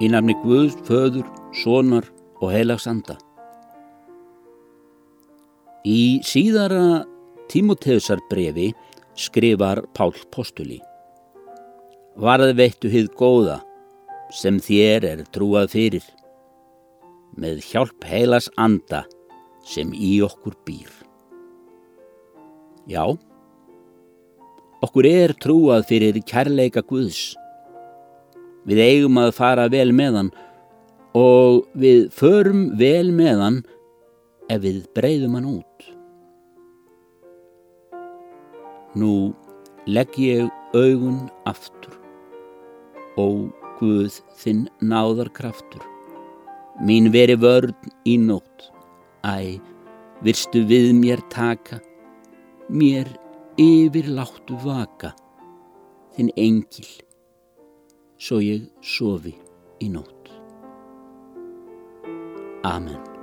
Í nafni Guð, Föður, Sónar og Heilags Anda. Í síðara Tímoteusar brefi skrifar Pál Postuli. Varð veittu hið góða sem þér er trúað fyrir með hjálp heilas anda sem í okkur býr. Já, okkur er trúað fyrir kærleika Guðs. Við eigum að fara vel með hann og við förum vel með hann ef við breyðum hann út. Nú legg ég augun aftur og Guð þinn náðar kraftur. Mín veri vörn í nótt, æ, virstu við mér taka, mér yfir láttu vaka, þinn engil, svo ég sofi í nótt. Amen.